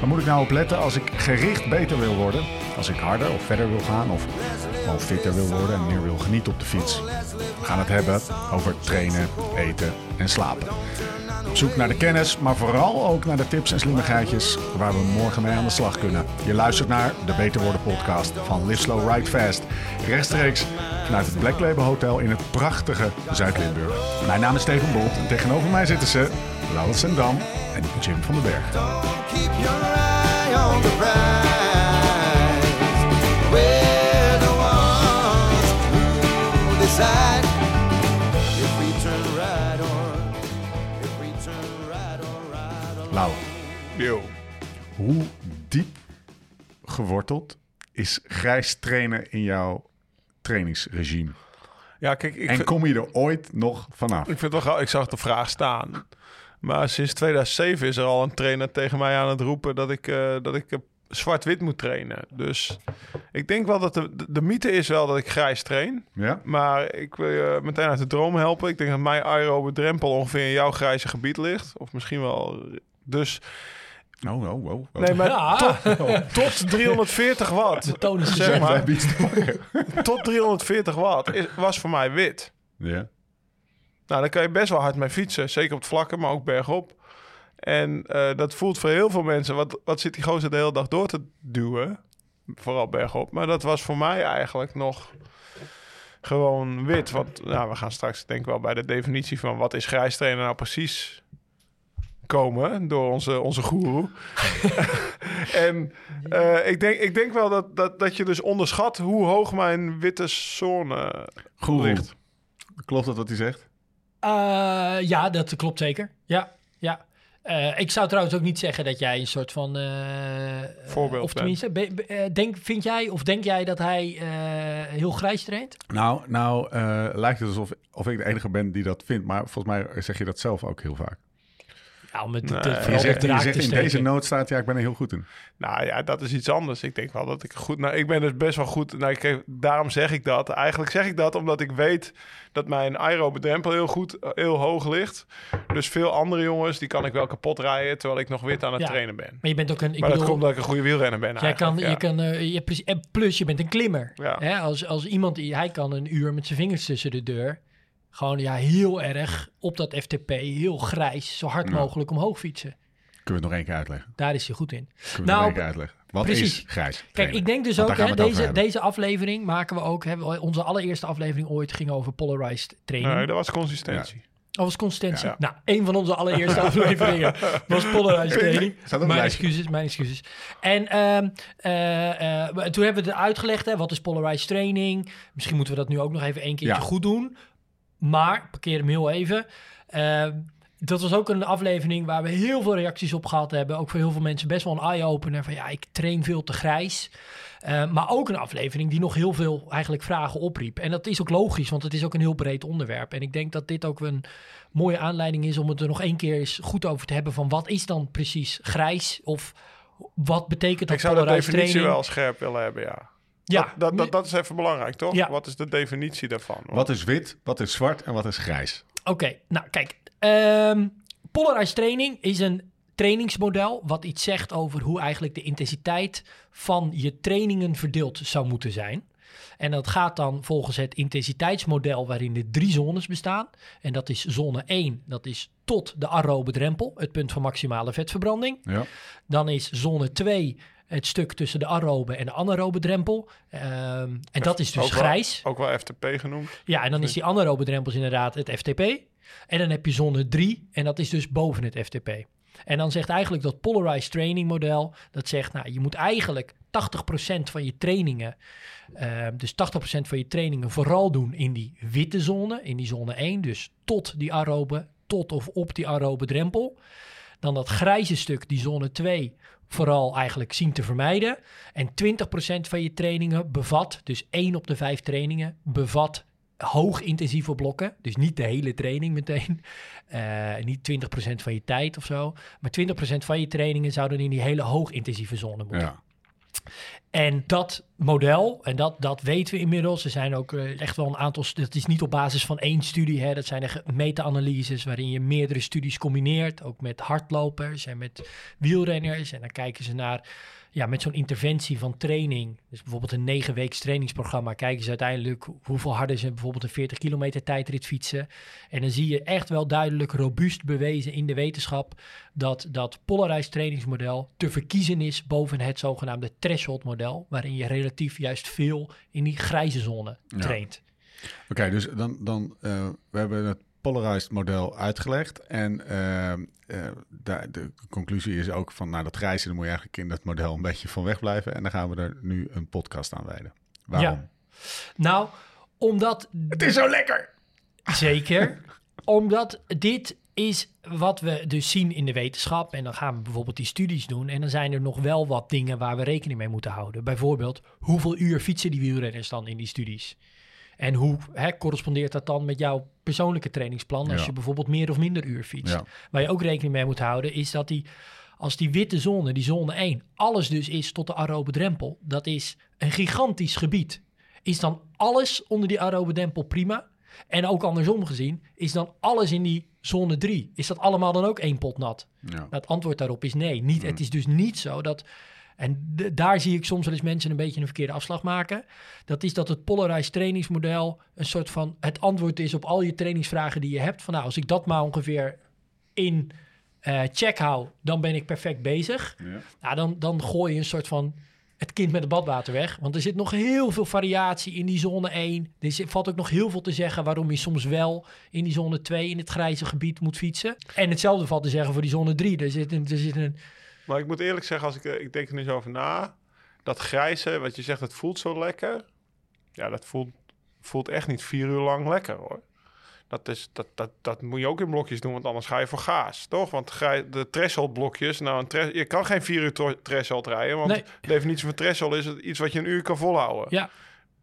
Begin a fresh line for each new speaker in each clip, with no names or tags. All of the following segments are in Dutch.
Waar moet ik nou op letten als ik gericht beter wil worden? Als ik harder of verder wil gaan of gewoon fitter wil worden en meer wil genieten op de fiets? We gaan het hebben over trainen, eten en slapen. Op zoek naar de kennis, maar vooral ook naar de tips en slimmigheidjes waar we morgen mee aan de slag kunnen. Je luistert naar de Beter Worden podcast van Live Slow Ride Fast. Rechtstreeks vanuit het Black Label Hotel in het prachtige Zuid-Limburg. Mijn naam is Steven Bolt en tegenover mij zitten ze Laurens Dam en Jim van den Berg. Lau,
Yo.
hoe diep geworteld is grijs trainen in jouw trainingsregime?
Ja, kijk, ik,
En kom je er ooit nog vanaf?
ik vind wel gauw. Ik zag de vraag staan. Maar sinds 2007 is er al een trainer tegen mij aan het roepen dat ik, eh, dat ik eh, zwart-wit moet trainen. Dus ik denk wel dat de, de, de mythe is wel dat ik grijs train.
Ja?
Maar ik wil je meteen uit de droom helpen. Ik denk dat mijn aerobe drempel ongeveer in jouw grijze gebied ligt. Of misschien wel... Dus
Oh, oh, oh. oh.
nee, maar
Ja.
tot, tot 340 watt.
De toon is
Zeg maar, tot 340 watt is, was voor mij wit.
Ja.
Nou, daar kan je best wel hard mee fietsen. Zeker op het vlakke, maar ook bergop. En eh, dat voelt voor heel veel mensen... Wat, wat zit die gozer de hele dag door te duwen? Vooral bergop. Maar dat was voor mij eigenlijk nog gewoon wit. Want nou, we gaan straks denk ik wel bij de definitie van... wat is grijs trainen nou precies komen door onze, onze goeroe. en eh, ik, denk, ik denk wel dat, dat, dat je dus onderschat... hoe hoog mijn witte zone
Goed.
ligt.
Klopt dat wat hij zegt?
Eh, ja, dat klopt zeker. Ja, ja. Eh, ik zou trouwens ook niet zeggen dat jij een soort van... eh,
Voorbeeld
Of tenminste, be- be- denk, vind jij of denk jij dat hij eh, heel grijs traint?
Nou, nou eh, lijkt het alsof of ik de enige ben die dat vindt. Maar volgens mij zeg je dat zelf ook heel vaak.
Ja, om het
Nee.
te,
Je
zegt,
op
je
draak
zegt
te
in deze nood staat, ja, ik ben er heel goed in.
Nou ja, dat is iets anders. Ik denk wel dat ik goed... Nou, ik ben dus best wel goed... Nou, ik, daarom zeg ik dat. Eigenlijk zeg ik dat omdat ik weet dat mijn aerobe drempel heel goed, heel hoog ligt. Dus veel andere jongens, die kan ik wel kapot rijden... terwijl ik nog wit aan het
Ja.
trainen ben.
Maar je bent ook een... Ik
maar dat
bedoel,
komt omdat ik een goede wielrenner ben
Jij kan, je kan, eh, je, plus je bent een klimmer.
Ja.
Hè? Als, als iemand, die- hij kan een uur met zijn vingers tussen de deur, gewoon ja, heel erg op dat FTP, heel grijs, zo hard mogelijk omhoog fietsen.
Kunnen we het nog één keer uitleggen?
Daar is hij goed in.
Kunnen we
Nou,
nog één keer uitleggen? Wat
precies.
is grijs?
Kijk, ik denk dus
Want
ook, hè, deze, deze aflevering maken we ook, hebben we, onze allereerste aflevering ooit ging over polarized training.
Nee, dat was consistentie.
Of was consistentie?
Ja.
Nou, een van onze allereerste afleveringen was polarized training. Mijn excuses, mijn excuses. En ehm, eh, eh, toen hebben we het uitgelegd, hè, wat is polarized training? Misschien moeten we dat nu ook nog even één keertje
Ja.
goed doen. Maar, parkeer hem heel even. Ehm, dat was ook een aflevering waar we heel veel reacties op gehad hebben. Ook voor heel veel mensen best wel een eye-opener van ja, ik train veel te grijs. Eh, maar ook een aflevering die nog heel veel eigenlijk vragen opriep. En dat is ook logisch, want het is ook een heel breed onderwerp. En ik denk dat dit ook een mooie aanleiding is om het er nog één keer eens goed over te hebben. Van wat is dan precies grijs? Of wat betekent dat
Ik zou de definitie
training?
wel scherp willen hebben, ja.
Ja,
Dat, dat, dat, is even belangrijk, toch?
Ja.
Wat is de definitie daarvan?
Wat is wit, wat is zwart en wat is grijs?
Oké, nou kijk. ehm polarized training is een trainingsmodel wat iets zegt over hoe eigenlijk de intensiteit van je trainingen verdeeld zou moeten zijn. En dat gaat dan volgens het intensiteitsmodel waarin er drie zones bestaan. En dat is zone 1, dat is tot de aerobe drempel, het punt van maximale vetverbranding.
Ja.
Dan is zone 2 het stuk tussen de aerobe en de anaerobe drempel. Ehm, en dat is dus
Ook wel-
grijs.
Ook wel FTP genoemd.
Ja, en dan is die anaerobe drempel inderdaad het FTP. En dan heb je zone 3 en dat is dus boven het FTP. En dan zegt eigenlijk dat polarized training model, dat zegt, nou, je moet eigenlijk 80% van je trainingen, eh, dus 80% van je trainingen vooral doen in die witte zone, in die zone 1, dus tot die aerobe, tot of op die aerobe drempel. Dan dat grijze stuk, die zone 2, vooral eigenlijk zien te vermijden. En 20% van je trainingen bevat, dus 1 op de 5 trainingen, bevat hoog intensieve blokken. Dus niet de hele training meteen. Eh, niet 20% van je tijd of zo. Maar 20% van je trainingen zouden in die hele hoog intensieve zone moeten.
Ja.
En dat model, en dat, dat weten we inmiddels, er zijn ook eh, echt wel een aantal, dat is niet op basis van één studie, hè, dat zijn echt meta-analyses waarin je meerdere studies combineert, ook met hardlopers en met wielrenners. En dan kijken ze naar, ja, met zo'n interventie van training, dus bijvoorbeeld een negen weeks trainingsprogramma, kijken ze uiteindelijk hoeveel harder ze bijvoorbeeld een 40 kilometer tijdrit fietsen. En dan zie je echt wel duidelijk robuust bewezen in de wetenschap dat dat polarized trainingsmodel te verkiezen is boven het zogenaamde threshold model, waarin je relatief juist veel in die grijze zone
Ja.
traint.
Oké, dus dan, dan eh, we hebben het polarized model uitgelegd. En eh, eh, daar, de conclusie is ook van, nou dat grijze, dan moet je eigenlijk in dat model een beetje van weg blijven. En dan gaan we er nu een podcast aan wijden. Waarom?
Ja. Nou, omdat
Het is zo lekker!
Zeker. Omdat dit is wat we dus zien in de wetenschap. En dan gaan we bijvoorbeeld die studies doen. En dan zijn er nog wel wat dingen waar we rekening mee moeten houden. Bijvoorbeeld, hoeveel uur fietsen die wielrenners dan in die studies? En hoe hè, correspondeert dat dan met jouw persoonlijke trainingsplan als
Ja.
je bijvoorbeeld meer of minder uur fietst?
Ja.
Waar je ook rekening mee moet houden is dat die, als die witte zone, die zone 1, alles dus is tot de aerobe drempel, dat is een gigantisch gebied. Is dan alles onder die aerobe drempel prima? En ook andersom gezien, is dan alles in die zone 3, is dat allemaal dan ook één pot nat?
Ja.
Nou, het antwoord daarop is nee. Niet, Het is dus niet zo dat. En daar zie ik soms wel eens mensen een beetje een verkeerde afslag maken. Dat is dat het polarized trainingsmodel een soort van het antwoord is op al je trainingsvragen die je hebt. Van nou, als ik dat maar ongeveer in eh, check hou, dan ben ik perfect bezig.
Ja.
Nou, dan, dan gooi je een soort van het kind met het badwater weg. Want er zit nog heel veel variatie in die zone 1. Er zit- valt ook nog heel veel te zeggen waarom je soms wel in die zone 2 in het grijze gebied moet fietsen. En hetzelfde valt te zeggen voor die zone 3. Er zit een, er zit een
Maar ik moet eerlijk zeggen, als ik, eh, ik denk er nu zo over na. Dat grijze, wat je zegt, het voelt zo lekker. Ja, dat voelt, voelt echt niet vier uur lang lekker hoor. Dat, is, dat, dat, dat moet je ook in blokjes doen, want anders ga je voor gaas, toch? Want de threshold blokjes, nou, een je kan geen vier uur threshold rijden, want
Nee.
de definitie van threshold is het iets wat je een uur kan volhouden.
Ja,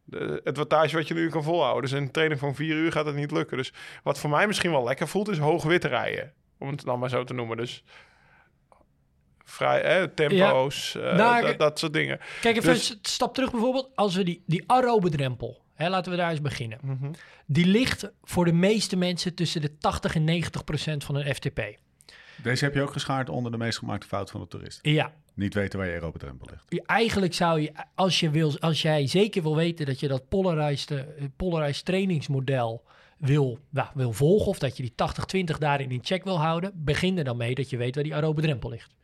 De, het wattage wat je een uur kan volhouden. Dus in een training van vier uur gaat het niet lukken. Dus wat voor mij misschien wel lekker voelt, is hoog wit rijden. Om het dan maar zo te noemen. Dus vrij, hè, tempo's, eh,
Nou,
dat, dat soort dingen.
kijk even
Dus-
een stap terug bijvoorbeeld. Als we die, die aerobe drempel, hè, laten we daar eens beginnen.
Mhm.
Die ligt voor de meeste mensen tussen de 80 en 90 procent van een FTP.
Deze heb je ook geschaard onder de meest gemaakte fout van de toerist.
Ja,
Niet weten waar je aerobe drempel ligt.
eigenlijk zou je, als, je wil, als jij zeker wil weten dat je dat polarized, eh, polarized trainingsmodel wil, nou, wil volgen, of dat je die 80-20 daarin in check wil houden, begin er dan mee dat je weet waar die aerobe drempel ligt.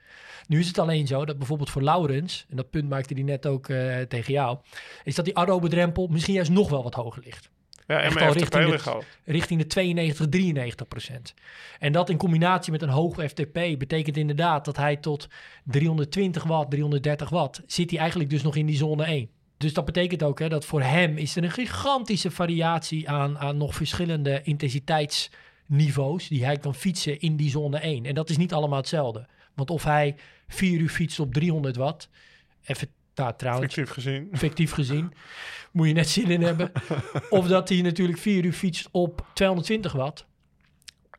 Nu is het alleen zo dat bijvoorbeeld voor Laurens, en dat punt maakte hij net ook eh, tegen jou, is dat die aerobe drempel misschien juist nog wel wat hoger ligt.
Ja, en
Echt al richting de- richting de 92, 93 procent. En dat in combinatie met een hoog FTP betekent inderdaad dat hij tot 320 watt, 330 watt, zit hij eigenlijk dus nog in die zone 1. Dus dat betekent ook hè, dat voor hem is er een gigantische variatie aan, aan nog verschillende intensiteitsniveaus die hij kan fietsen in die zone 1. En dat is niet allemaal hetzelfde. Want of hij 4 uur fietst op 300 watt, even daar trouwens,
Fictief gezien.
fictief gezien. Moet je net zin in hebben. Of dat hij natuurlijk 4 uur fietst op 220 watt.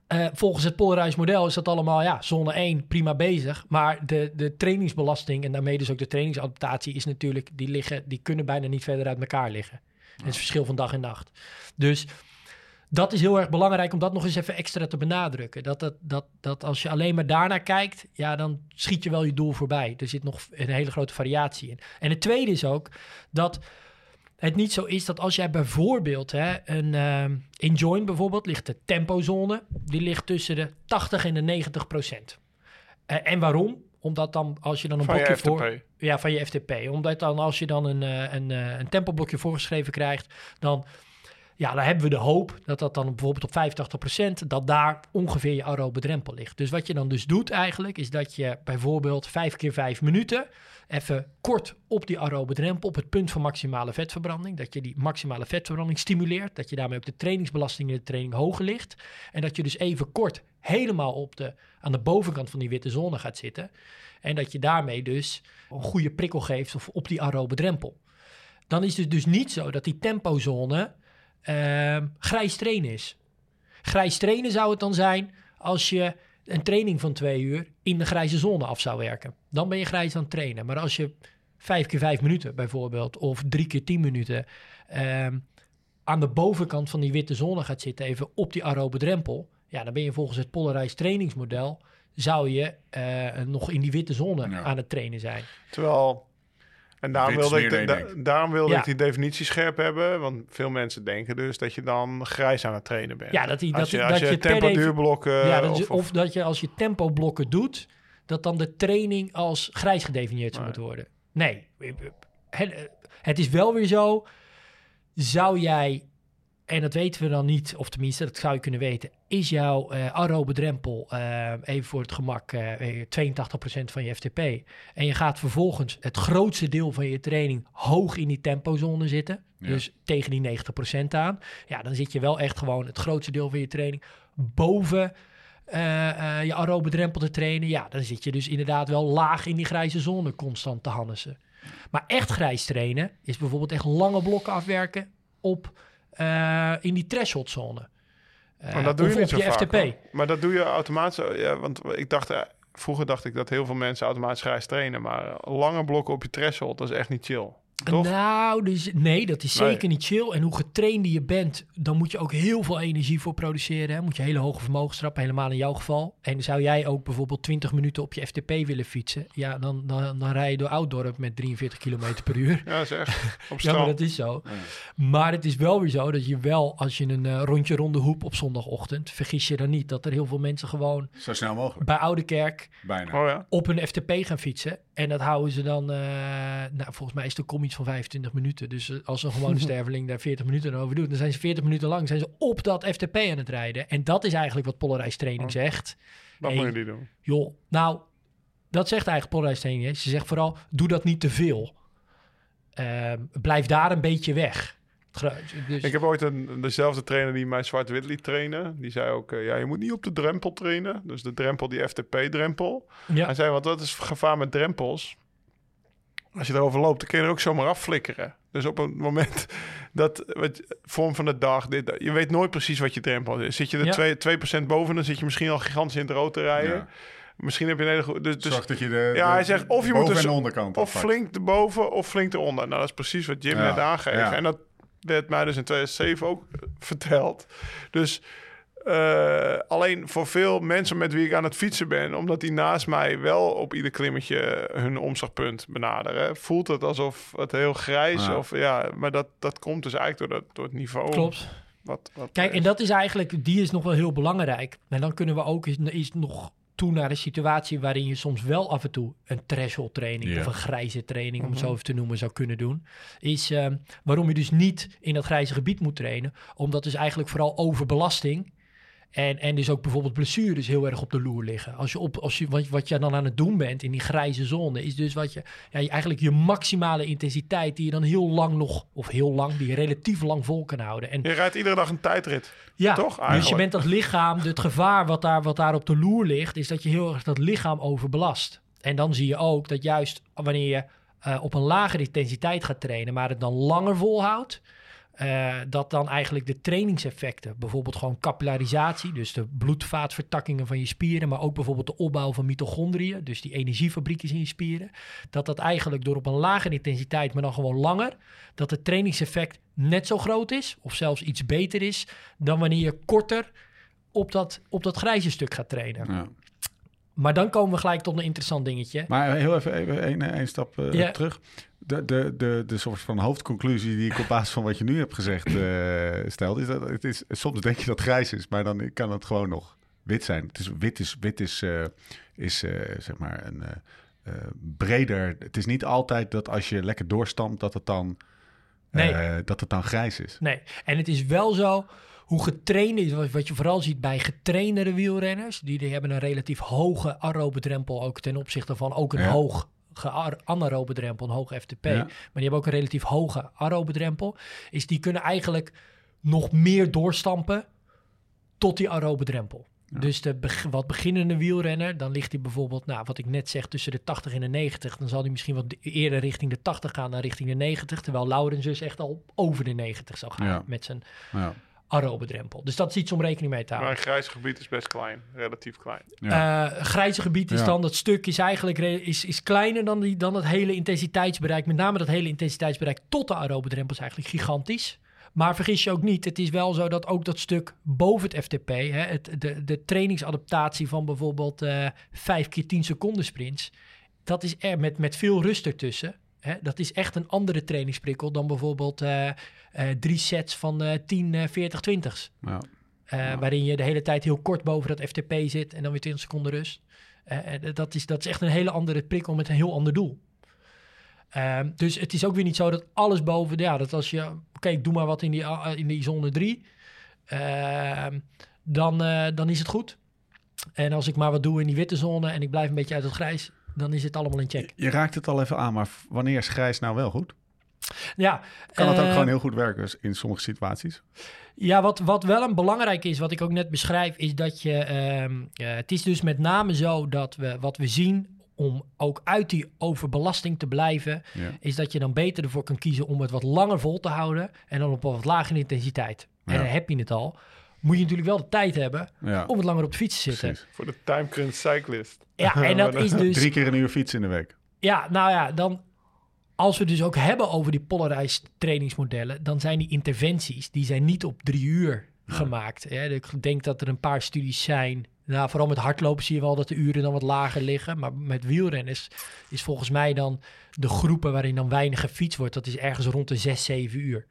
Eh, volgens het polarized model is dat allemaal, ja, zone 1, prima bezig. Maar de, de trainingsbelasting en daarmee dus ook de trainingsadaptatie is natuurlijk, die, liggen, die kunnen bijna niet verder uit elkaar liggen. Het is het verschil van dag en nacht. Dus dat is heel erg belangrijk om dat nog eens even extra te benadrukken. Dat, dat, dat, dat als je alleen maar daarnaar kijkt, ja, dan schiet je wel je doel voorbij. Er zit nog een hele grote variatie in. En het tweede is ook dat het niet zo is dat als jij bijvoorbeeld hè, een ehm in join bijvoorbeeld ligt de tempozone, die ligt tussen de 80 en de 90 procent. Eh, en waarom? Omdat dan als je dan een
Van
blokje voor ja, van je FTP. Omdat dan als je dan een, eh, een, eh, een tempoblokje voorgeschreven krijgt, dan Ja, dan hebben we de hoop dat dat dan bijvoorbeeld op 85%, dat daar ongeveer je aerobe drempel ligt. Dus wat je dan dus doet eigenlijk, is dat je bijvoorbeeld vijf keer vijf minuten even kort op die aerobe drempel, op het punt van maximale vetverbranding, dat je die maximale vetverbranding stimuleert, dat je daarmee ook de trainingsbelasting in de training hoger ligt. En dat je dus even kort helemaal op de, aan de bovenkant van die witte zone gaat zitten. En dat je daarmee dus een goede prikkel geeft op die aerobe drempel. Dan is het dus niet zo dat die tempozone ehm, grijs trainen is. Grijs trainen zou het dan zijn als je een training van twee uur in de grijze zone af zou werken. Dan ben je grijs aan het trainen. Maar als je vijf keer vijf minuten bijvoorbeeld, of drie keer tien minuten ehm, aan de bovenkant van die witte zone gaat zitten, even op die aerobe drempel, ja, dan ben je volgens het Polarized trainingsmodel, zou je eh, nog in die witte zone
Ja.
aan het trainen zijn.
Terwijl... En daarom wilde, ik, de- da- daarom wilde
Ja.
ik die definitie scherp hebben. Want veel mensen denken dus dat je dan grijs aan het trainen bent.
Ja, dat die-
als
dat
je, als
dat
je
je per
tempoduurblokken...
ja, dat
of,
dat je als je tempoblokken doet, dat dan de training als grijs gedefinieerd zou
Nee.
moeten worden. Nee, het, het is wel weer zo. Zou jij, en dat weten we dan niet, of tenminste, dat zou je kunnen weten, is jouw eh aerobe drempel, eh, even voor het gemak, eh, 82% van je FTP. En je gaat vervolgens het grootste deel van je training hoog in die tempozone zitten.
Ja.
Dus tegen die 90% aan. Ja, dan zit je wel echt gewoon het grootste deel van je training boven eh, eh, je aerobe drempel te trainen. Ja, dan zit je dus inderdaad wel laag in die grijze zone constant te hannissen. Maar echt grijs trainen is bijvoorbeeld echt lange blokken afwerken op eh, in die threshold zone.
Maar dat doe je
of
niet
op
zo
je
vaak.
FTP.
hoor. Maar dat doe je automatisch. Ja, want ik dacht... eh, Vroeger dacht ik dat heel veel mensen automatisch grijs trainen. Maar lange blokken op je threshold, dat is echt niet chill. Toch?
Nou, dus, nee, dat is
Nee.
zeker niet chill. En hoe getrainder je bent, dan moet je ook heel veel energie voor produceren. Hè? Moet je hele hoge vermogens trappen, helemaal in jouw geval. En zou jij ook bijvoorbeeld 20 minuten op je FTP willen fietsen, ja, dan, dan, dan rij je door Ouddorp met 43 km per uur.
Ja, echt. Op
Ja, maar dat is zo. Maar het is wel weer zo dat je wel, als je een eh, rondje ronde hoep op zondagochtend, vergis je dan niet dat er heel veel mensen gewoon
Zo snel mogelijk.
bij Oude Kerk
Bijna.
Oh ja.
op hun FTP gaan fietsen. En dat houden ze dan, eh, nou volgens mij is de kom iets van 25 minuten. Dus eh, als een gewone sterveling daar 40 minuten over doet, dan zijn ze 40 minuten lang zijn ze op dat FTP aan het rijden. En dat is eigenlijk wat Polarized Training
Oh.
zegt.
Dat
Hey.
moet je niet doen.
Joh, nou, dat zegt eigenlijk Polarized Training. hè. Ze zegt vooral, doe dat niet te veel. Ehm, blijf daar een beetje weg. Dus,
Ik heb ooit een, dezelfde trainer die mij zwart-wit liet trainen. Die zei ook, eh, ja, je moet niet op de drempel trainen. Dus de drempel, die FTP-drempel.
ja,
Hij zei, want dat is gevaar met drempels. Als je erover loopt, dan kun je er ook zomaar afflikkeren. Dus op een moment dat, wat, vorm van de dag, dit, je weet nooit precies wat je drempel is. Zit je er
Ja.
2, 2% boven, dan zit je misschien al gigantisch in het rood te rijden.
Ja.
Misschien heb je een hele goede... Dus, dus,
dat je de,
Ja,
de-
hij zegt, of je moet dus-
onderkant
of flink erboven of flink eronder. Nou, dat is precies wat Jim
Ja,
net aangeeft.
ja.
En dat werd mij dus in 2007 ook eh, verteld. Dus eh, alleen voor veel mensen met wie ik aan het fietsen ben... omdat die naast mij wel op ieder klimmetje hun omslagpunt benaderen... voelt het alsof het heel grijs
Ja.
of ja... maar dat, dat komt dus eigenlijk door, dat, door het niveau.
klopt.
Wat, wat
Kijk, en dat is eigenlijk, die is nog wel heel belangrijk. En dan kunnen we ook eens, eens nog toe naar een situatie waarin je soms wel af en toe een threshold training of een grijze training, om het
Mhm.
zo even te noemen, zou kunnen doen. Is ehm, waarom je dus niet in dat grijze gebied moet trainen. Omdat dus eigenlijk vooral overbelasting en, en dus ook bijvoorbeeld blessures heel erg op de loer liggen. Als je op, als je, wat, wat je dan aan het doen bent in die grijze zone, is dus wat je, ja, je eigenlijk je maximale intensiteit die je dan heel lang nog, of heel lang, die je relatief lang vol kan houden. En
Je rijdt iedere dag een tijdrit.
ja,
Toch,
dus je bent dat lichaam, het gevaar wat daar, wat daar op de loer ligt, is dat je heel erg dat lichaam overbelast. En dan zie je ook dat juist wanneer je eh, op een lagere intensiteit gaat trainen, maar het dan langer volhoudt, eh, dat dan eigenlijk de trainingseffecten, bijvoorbeeld gewoon capillarisatie, dus de bloedvaatvertakkingen van je spieren, maar ook bijvoorbeeld de opbouw van mitochondriën, dus die energiefabriekjes in je spieren, dat dat eigenlijk door op een lagere intensiteit, maar dan gewoon langer, dat het trainingseffect net zo groot is, of zelfs iets beter is, dan wanneer je korter op dat, op dat grijze stuk gaat trainen.
Ja.
Maar dan komen we gelijk tot een interessant dingetje.
Maar heel even, even één, één stap eh, terug. De, de, de, de soort van hoofdconclusie die ik op basis van wat je nu hebt gezegd eh stel, is dat het is, soms denk je dat het grijs is, maar dan kan het gewoon nog wit zijn. Het is, wit is, wit is, eh, is eh, zeg maar een eh, eh, breder. Het is niet altijd dat als je lekker doorstampt, dat het dan
Nee.
eh, dat het dan grijs is.
Nee, en het is wel zo, hoe getraind is, wat- je vooral ziet bij getraindere wielrenners, die, die hebben een relatief hoge aerobe drempel ook ten opzichte van ook een
Ja.
hoog anaerobe drempel, een hoge FTP.
Ja.
Maar die hebben ook een relatief hoge aerobe drempel. Is die kunnen eigenlijk nog meer doorstampen tot die aerobe drempel. Dus de beg- wat beginnende wielrenner, dan ligt hij bijvoorbeeld, nou, wat ik net zeg, tussen de 80 en de 90. Dan zal hij misschien wat eerder richting de 80 gaan dan richting de 90. Terwijl Laurens dus echt al over de 90 zal gaan
Ja.
met zijn
Ja.
Aerobe drempel. Dus dat is iets om rekening mee te
Maar
houden.
een grijs gebied is best klein, relatief klein.
Ja.
Eh, grijze gebied is
Ja.
dan, dat stuk is eigenlijk is, is kleiner dan, die, dan het hele intensiteitsbereik. Met name dat hele intensiteitsbereik tot de aerobe drempel is eigenlijk gigantisch. Maar vergis je ook niet, het is wel zo dat ook dat stuk boven het FTP, hè, het, de, de trainingsadaptatie van bijvoorbeeld eh 5 keer 10 seconden sprints, dat is er met, met veel rust ertussen. Hè, dat is echt een andere trainingsprikkel dan bijvoorbeeld eh, eh, drie sets van eh 10, eh 40, 20's.
Ja.
Waarin je de hele tijd heel kort boven dat FTP zit en dan weer 20 seconden rust. Eh, dat, is, dat is echt een hele andere prikkel met een heel ander doel. Ehm, dus het is ook weer niet zo dat alles boven... Ja, dat als je... Oké, ik doe maar wat in die, in die zone 3. dan, eh, dan is het goed. En als ik maar wat doe in die witte zone en ik blijf een beetje uit het grijs... dan is het allemaal in check.
Je raakt het al even aan, maar wanneer is grijs nou wel goed?
Ja,
Kan het ook
eh,
gewoon heel goed werken in sommige situaties?
Ja, wat, wat wel een belangrijk is, wat ik ook net beschrijf, is dat je. ehm, eh, het is dus met name zo dat we wat we zien om ook uit die overbelasting te blijven,
Ja.
is dat je dan beter ervoor kan kiezen om het wat langer vol te houden en dan op een wat lagere intensiteit. En dan heb je het al. Moet je natuurlijk wel de tijd hebben
Ja,
om het langer op de fiets te zitten.
precies.
Voor de timecrunch cyclist.
Ja, en dat is dus.
Drie keer een uur fietsen in de week.
Ja, nou ja, dan als we dus ook hebben over die polarized trainingsmodellen, dan zijn die interventies, die zijn niet op drie uur gemaakt. Hè. Ik denk dat er een paar studies zijn. Nou, vooral met hardlopen zie je wel dat de uren dan wat lager liggen. Maar met wielrenners is volgens mij dan de groepen waarin dan weinig gefietst wordt, dat is ergens rond de 6, 7 uur.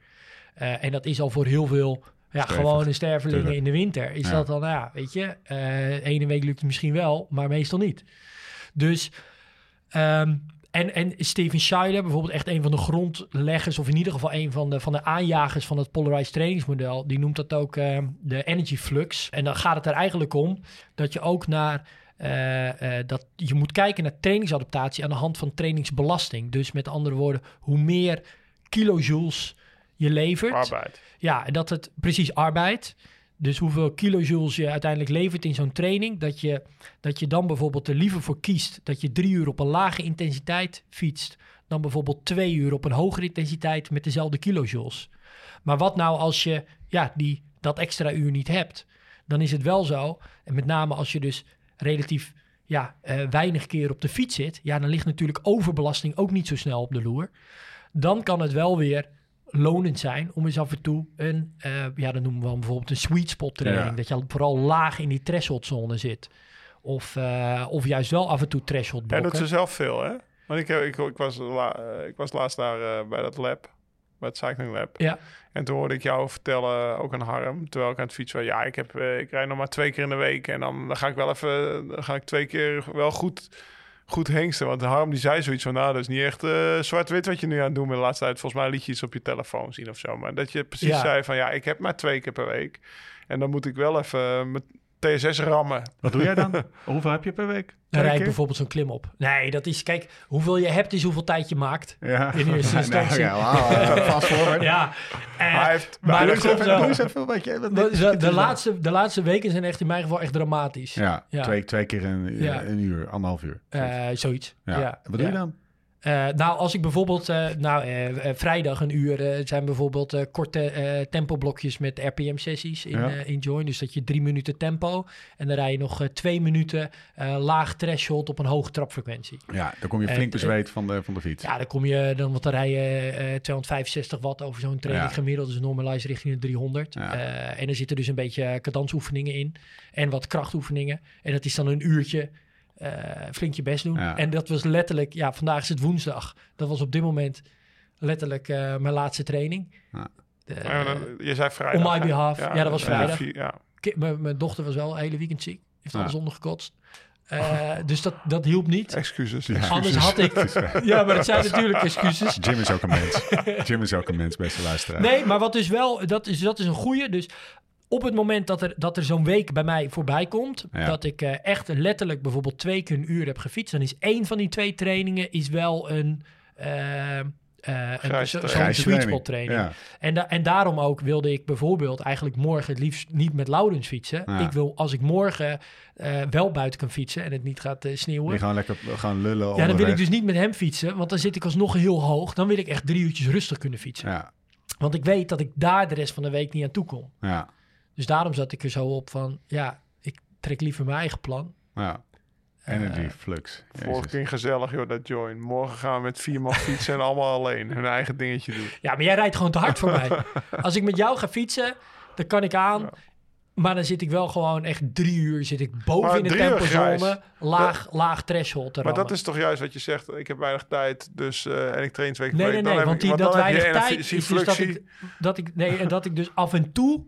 Eh, en dat is al voor heel veel ja, gewone stervelingen
Tuurlijk.
in de winter. Is
Ja.
dat dan, nou ja, weet je, eh ene week lukt het misschien wel, maar meestal niet. Dus Ehm, en, en Steven Schuyler, bijvoorbeeld echt een van de grondleggers, of in ieder geval een van de, van de aanjagers van het polarized trainingsmodel, die noemt dat ook ehm, de energy flux. En dan gaat het er eigenlijk om dat je ook naar eh, eh, dat je moet kijken naar trainingsadaptatie aan de hand van trainingsbelasting. Dus met andere woorden, hoe meer kilojoules je levert,
Arbeid.
ja, dat het precies arbeid. Dus hoeveel kilojoules je uiteindelijk levert in zo'n training. Dat je, dat je dan bijvoorbeeld er liever voor kiest dat je drie uur op een lage intensiteit fietst. Dan bijvoorbeeld twee uur op een hogere intensiteit met dezelfde kilojoules. Maar wat nou als je ja, die, dat extra uur niet hebt? Dan is het wel zo. En met name als je dus relatief ja, eh, weinig keer op de fiets zit. Ja, dan ligt natuurlijk overbelasting ook niet zo snel op de loer. Dan kan het wel weer lonend zijn om eens af en toe een, eh, ja, dan noemen we dan bijvoorbeeld een sweet spot training.
Ja.
Dat je al vooral laag in die threshold zone zit. Of, eh, of juist wel af en toe threshold
Hij doet
blokken.
ze zelf veel, hè? Want ik, heb- ik, ik, was, la, eh, ik was laatst daar bij dat lab, bij het cycling lab.
Ja.
En toen hoorde ik jou vertellen, ook aan Harm, terwijl ik aan het fietsen was. Ja, ik, heb, ik rijd nog maar twee keer in de week. En dan, dan ga ik wel even, dan ga ik twee keer wel goed, goed hengsten. Want Harm die zei zoiets van, nou, dat is niet echt eh, zwart-wit wat je nu aan het doen bent de laatste tijd. Volgens mij liet je iets op je telefoon zien of zo. Maar dat je precies
Ja.
zei van, ja, ik heb maar twee keer per week. En dan moet ik wel even TSS rammen.
Wat doe jij dan? Hoeveel heb je per week?
Dan rijd ik bijvoorbeeld zo'n klim op. Nee, dat is, kijk, hoeveel je hebt is hoeveel tijd je maakt.
Ja.
In eerste instantie.
ja.
Ja,
Hij heeft
maar
Doe
dat klopt
even,
wel. De, de, laatste, de laatste weken zijn echt in mijn geval echt dramatisch.
Ja,
Ja.
Twee, twee keer een,
Ja.
een uur, anderhalf uur.
Eh, zoiets.
ja.
Ja.
Wat doe
Ja.
je dan?
Eh, nou, als ik bijvoorbeeld, eh, nou, eh, vrijdag een uur, zijn bijvoorbeeld korte tempoblokjes met RPM-sessies in,
Ja.
in Join. Dus dat je drie minuten tempo en dan rij je nog twee minuten laag threshold op een hoge trapfrequentie.
Ja, dan kom je flink bezweet van de, van de fiets.
Ja, dan kom je, dan, want dan rij je eh, 265 watt over zo'n training
Ja.
gemiddeld. Dus normalize richting de 300.
Ja.
En er zitten dus een beetje cadansoefeningen in en wat krachtoefeningen. En dat is dan een uurtje eh, flink je best doen.
Ja.
En dat was letterlijk, ja, vandaag is het woensdag. Dat was op dit moment letterlijk eh, mijn laatste training.
Ja.
De-
Ja, dan- je zei vrijdag.
on my behalf. Ja, dat was
eh,
vrijdag. mijn- mijn dochter was wel een hele weekend ziek. Heeft
Ja.
alles ondergekotst. Eh, dus dat, dat hielp niet.
Excuses.
Anders had ik... Ja, maar het zijn natuurlijk excuses.
Jim is ook een mens. Jim is ook een mens, beste luisteraar.
Nee, maar wat dus wel... Dat is, dat is een goeie. Dus op het moment dat er, dat er zo'n week bij mij voorbij komt...
Ja.
dat ik eh, echt letterlijk bijvoorbeeld twee keer een uur heb gefietst... dan is één van die twee trainingen is wel een... eh, eh, een zo'n sweet spot training.
Ja.
En, da- en daarom ook wilde ik bijvoorbeeld eigenlijk morgen het liefst niet met Laurens fietsen.
Ja.
Ik wil, als ik morgen eh, wel buiten kan fietsen en het niet gaat sneeuwen...
Die gaan lekker gaan lullen
Ja, dan wil ik dus niet met hem fietsen, want dan zit ik alsnog heel hoog. Dan wil ik echt drie uurtjes rustig kunnen fietsen.
Ja,
Want ik weet dat ik daar de rest van de week niet aan toe kom.
ja,
Dus daarom zat ik er zo op van, ja, ik trek liever mijn eigen plan.
ja. Energy flux.
Vorige keer gezellig, joh, dat join. Morgen gaan we met vier man fietsen en allemaal alleen hun eigen dingetje doen.
Ja, maar jij rijdt gewoon te hard voor mij. Als ik met jou ga fietsen, dan kan ik aan. Maar dan zit ik wel gewoon echt drie uur zit ik boven
Maar
in de tempozone. Laag, laag threshold te
Maar
rammen.
dat is toch juist wat je zegt. Ik heb weinig tijd, dus eh, en ik train twee keer
Nee,
per
nee,
week.
nee,
Dan
want die,
ik-
dat weinig tijd is dus dat ik, dat ik, nee, en dat ik dus af en toe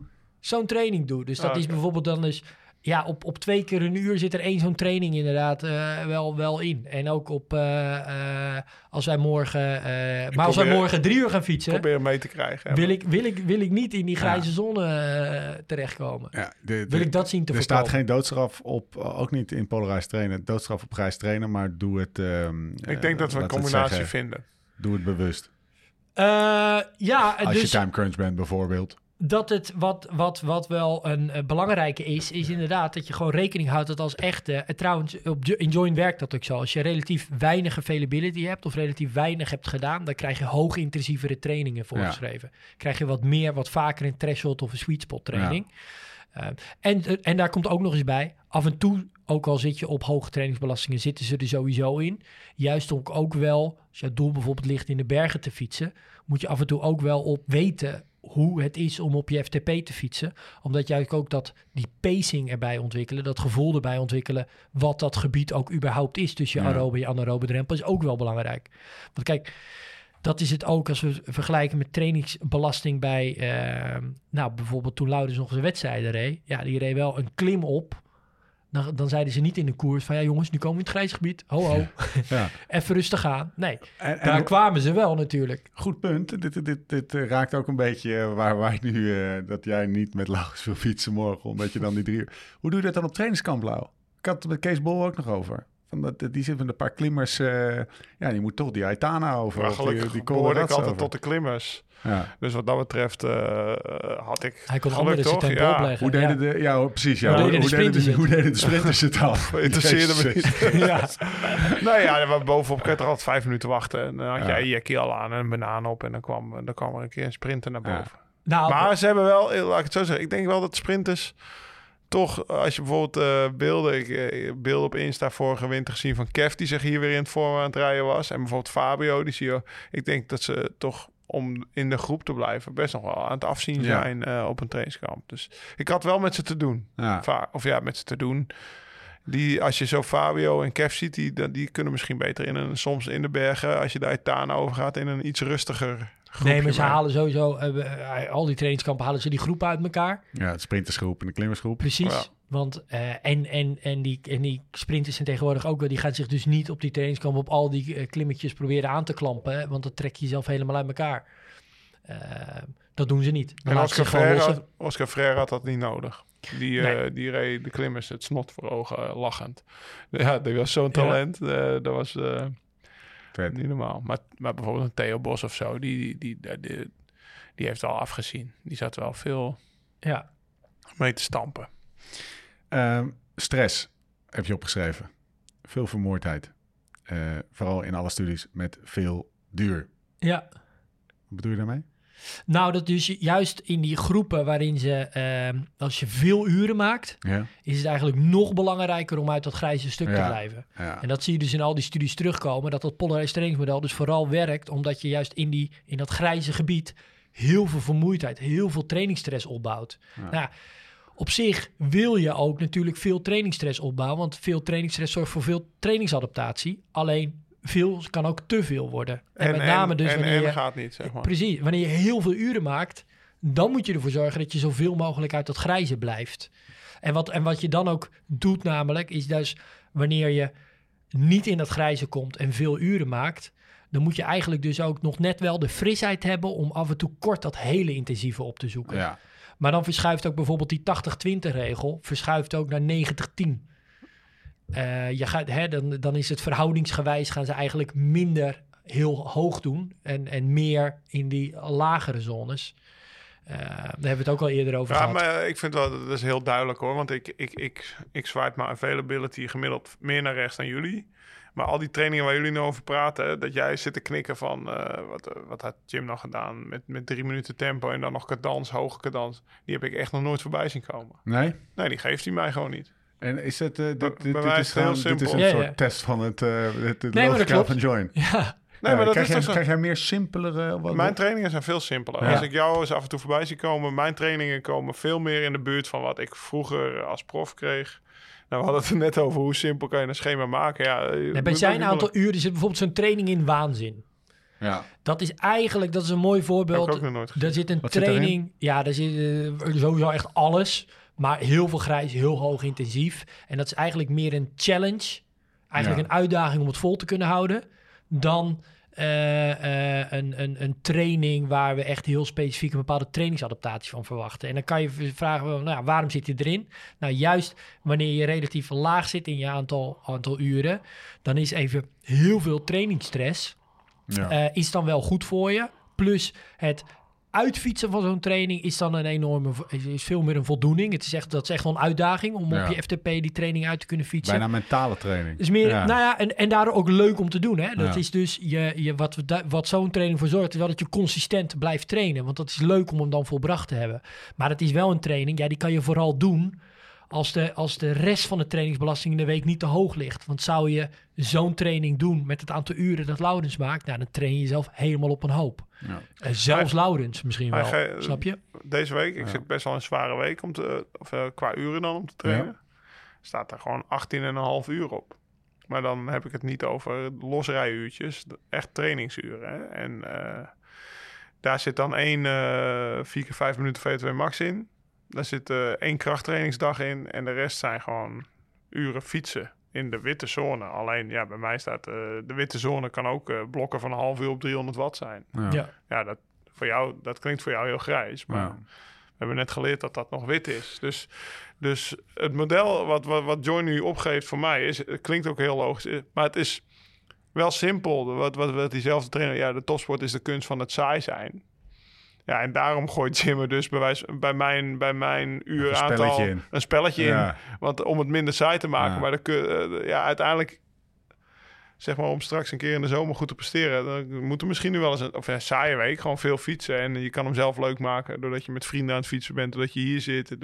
zo'n training doe. Dus dat
Ah,
is bijvoorbeeld dan dus, ja, op, op twee keer een uur zit er één zo'n training inderdaad eh, wel, wel in. En ook op, eh, eh, als wij morgen, eh, maar als wij
probeer-
morgen drie uur gaan fietsen,
Proberen mee te krijgen.
wil ik, wil, ik, wil ik niet in die
Ja.
grijze zone eh, terechtkomen.
Ja, de,
Wil
de-
ik dat zien te
er
voorkomen.
staat geen doodstraf op, ook niet in polarized trainen, doodstraf op grijs trainen, maar doe het... ehm,
Ik denk dat we een combinatie
zeggen,
vinden.
Doe het bewust.
Eh, ja,
Als
dus
je time crunch bent bijvoorbeeld.
Dat het wat, wat, wat wel een eh, belangrijke is, is inderdaad dat je gewoon rekening houdt dat als echte. eh, trouwens, op in Join werkt dat ook zo. Als je relatief weinig availability hebt of relatief weinig hebt gedaan, dan krijg je hoog intensievere trainingen voorgeschreven. Krijg je wat meer, wat vaker een threshold of een sweet spot training. Eh, en, en daar komt ook nog eens bij, af en toe, ook al zit je op hoge trainingsbelastingen, zitten ze er sowieso in. Juist ook, ook wel, als je doel bijvoorbeeld ligt in de bergen te fietsen, moet je af en toe ook wel op weten hoe het is om op je FTP te fietsen. Omdat juist ook dat die pacing erbij ontwikkelen, dat gevoel erbij ontwikkelen, wat dat gebied ook überhaupt is tussen je
Ja.
aerobe en je anaerobe drempel, is ook wel belangrijk. Want kijk, dat is het ook als we vergelijken met trainingsbelasting bij, eh, nou bijvoorbeeld toen Laurens nog zijn wedstrijden reed. Ja, die reed wel een klim op. Dan, dan zeiden ze niet in de koers van ja jongens, nu komen we in het grijsgebied. Ho ho,
Ja.
even rustig aan. Nee,
En, en
daar kwamen ze wel natuurlijk.
Goed punt. Dit, dit, dit eh, raakt ook een beetje eh, waar, waar ik nu... eh, dat jij niet met Laurens wil fietsen morgen, omdat je dan die drie uur... Hoe doe je dat dan op trainingskamp, Lau? Ik had het met Kees Bol ook nog over. Van dat, die zit met een paar klimmers... eh, ja, die moet toch die Aitana over.
Maar
of die,
gelukkig
die
behoorde ik altijd
over.
tot de klimmers.
Ja.
Dus wat dat betreft eh, eh, had ik
Hij kon
geluk, toch?
tempo
Ja.
opleggen.
Hoe deden
ja.
de... Ja, precies. Ja.
Hoe deden de
hoe, deden
sprinters
de,
het?
hoe deden de sprinters het af?
Interesseerde me niet.
ja.
nou ja, bovenop kun je er altijd vijf minuten wachten. En dan had
Ja.
jij je keel aan en een banaan op. En dan kwam, dan kwam er een keer een sprinter naar
Ja.
boven.
Nou,
Maar ze hebben wel, laat ik het zo zeggen. Ik denk wel dat sprinters toch, als je bijvoorbeeld eh, beelden, ik, eh, beelden op Insta vorige winter gezien van Kev, die zich hier weer in het vorm aan het rijden was. En bijvoorbeeld Fabio, die zie je. Ik denk dat ze toch om in de groep te blijven best nog wel aan het afzien
Ja.
zijn eh, op een trainingskamp. Dus ik had wel met ze te doen.
Ja.
Of ja, met ze te doen. Die, als je zo Fabio en Kev ziet, die, die- kunnen misschien beter in een, soms in de bergen, als je daar Tana over gaat, in een iets rustiger.
Nee, maar ze halen sowieso, eh, eh, al die trainingskampen halen ze die groepen uit elkaar.
ja, het sprintersgroep en de klimmersgroep.
Precies.
Ja.
Want, eh, en, en, en, die, en die sprinters zijn tegenwoordig ook wel, die gaan zich dus niet op die trainingskamp op al die klimmetjes proberen aan te klampen. hè, want dat trek je zelf helemaal uit elkaar. Dat doen ze niet. Dan
En Oscar Freire, Oscar Freire had dat niet nodig. Die, eh,
Nee.
die reed de klimmers het snot voor ogen lachend. Ja, die was zo'n talent. eh, dat was
Vet.
niet normaal. Maar, maar bijvoorbeeld een Theo Bos of zo, die, die, die, die, die heeft al afgezien. Die zat wel veel
Ja.
mee te stampen.
Ehm, stress heb je opgeschreven. Veel vermoeidheid. Eh, vooral in alle studies met veel duur.
ja.
Wat bedoel je daarmee?
Nou, dat dus juist in die groepen waarin ze, eh, als je veel uren maakt,
Ja.
is het eigenlijk nog belangrijker om uit dat grijze stuk te blijven.
ja.
En dat zie je dus in al die studies terugkomen, dat dat polarized trainingsmodel dus vooral werkt, omdat je juist in, die, in dat grijze gebied heel veel vermoeidheid, heel veel trainingsstress opbouwt. Nou, op zich wil je ook natuurlijk veel trainingsstress opbouwen, want veel trainingsstress zorgt voor veel trainingsadaptatie. Alleen veel kan ook te veel worden. En, met name dus
en,
wanneer
en
je,
gaat niet, zeg maar.
precies, wanneer je heel veel uren maakt, dan moet je ervoor zorgen dat je zoveel mogelijk uit dat grijze blijft. En wat, en wat je dan ook doet namelijk, is dus wanneer je niet in dat grijze komt en veel uren maakt, dan moet je eigenlijk dus ook nog net wel de frisheid hebben om af en toe kort dat hele intensieve op te zoeken.
Ja.
Maar dan verschuift ook bijvoorbeeld die 80-20 regel, verschuift ook naar 90-10. Eh, je gaat, hè, dan, dan is het verhoudingsgewijs gaan ze eigenlijk minder heel hoog doen en, en meer in die lagere zones. Eh, daar hebben we het ook al eerder over
Ja,
gehad.
maar ik vind wel, dat is heel duidelijk hoor. Want ik, ik, ik, ik swipe mijn availability gemiddeld meer naar rechts dan jullie. Maar al die trainingen waar jullie nu over praten, hè, dat jij zit te knikken van eh, wat, wat had Jim nog gedaan met, met drie minuten tempo en dan nog cadans, hoge cadans. Die heb ik echt nog nooit voorbij zien komen.
Nee?
Nee, die geeft hij mij gewoon niet.
En is het, eh, dit, is gewoon, dit is een
Ja,
soort
ja.
test van het, eh het, het
Nee, maar dat
logica
klopt.
van Join.
ja,
Nee,
Ja,
maar dat
krijg,
is
jij,
toch zo.
krijg jij meer simpelere... Wat,
Mijn trainingen zijn veel simpeler.
Ja.
Als ik jou eens af en toe voorbij zie komen, mijn trainingen komen veel meer in de buurt van wat ik vroeger als prof kreeg. Nou, we hadden het er net over hoe simpel kan je een schema maken. Ja, eh,
Nee, bij zijn aantal uren zit bijvoorbeeld zo'n training in waanzin.
ja.
Dat is eigenlijk, dat is een mooi
heb ik
voorbeeld.
ook nog nooit gezien.
Daar zit een
Wat zit erin?
training, ja, daar zit eh, sowieso echt alles. Maar heel veel grijs, heel hoog intensief. En dat is eigenlijk meer een challenge. Eigenlijk
Ja.
een uitdaging om het vol te kunnen houden. Dan eh, eh, een, een, een training waar we echt heel specifiek een bepaalde trainingsadaptatie van verwachten. En dan kan je vragen, nou, ja, waarom zit je erin? Nou, juist wanneer je relatief laag zit in je aantal, aantal uren, dan is even heel veel trainingsstress
Ja.
eh, is dan wel goed voor je. Plus het uitfietsen van zo'n training is dan een enorme, is, is veel meer een voldoening. Het is echt, dat is echt wel een uitdaging om
Ja.
op je FTP die training uit te kunnen fietsen.
Bijna mentale training.
Dus meer,
Ja.
nou ja, en, en daardoor ook leuk om te doen. Hè? Dat
Ja.
is dus je, je, wat, wat zo'n training voor zorgt, is wel dat je consistent blijft trainen. Want dat is leuk om hem dan volbracht te hebben. Maar het is wel een training, ja, die kan je vooral doen als de, als de rest van de trainingsbelasting in de week niet te hoog ligt. Want zou je zo'n training doen met het aantal uren dat Laurens maakt, nou, dan train je jezelf helemaal op een hoop.
Ja.
En zelfs Laurens misschien
Maar
wel, snap je?
Deze week, ik
Ja.
zit best wel een zware week om te, of, eh, qua uren dan om te trainen. Staat er gewoon 18,5 uur op. Maar dan heb ik het niet over losrijuurtjes, echt trainingsuren. Hè? En eh, daar zit dan één eh 4 keer 5 minuten VO2 max in. Daar zit eh, één krachttrainingsdag in en de rest zijn gewoon uren fietsen in de witte zone. Alleen ja, bij mij staat eh, de witte zone kan ook eh, blokken van een half uur op 300 watt zijn.
Ja.
Ja.
Ja, dat, voor jou, dat klinkt voor jou heel grijs. Maar
Ja.
we hebben net geleerd dat dat nog wit is. Dus, dus het model wat, wat, wat Joy nu opgeeft voor mij is, het klinkt ook heel logisch, maar het is wel simpel. Wat, wat, wat diezelfde trainer, ja, de topsport is de kunst van het saai zijn. Ja, en daarom gooit Jim er dus bij, wijze- bij mijn, bij mijn uur
Een
aantal
spelletje in.
een spelletje in. Want om het minder saai te maken.
Ja.
Maar dan kun, eh, ja, uiteindelijk, zeg maar, om straks een keer in de zomer goed te presteren, dan moet er misschien nu wel eens een, of een saaie week, gewoon veel fietsen. En je kan hem zelf leuk maken doordat je met vrienden aan het fietsen bent, doordat je hier zit. je-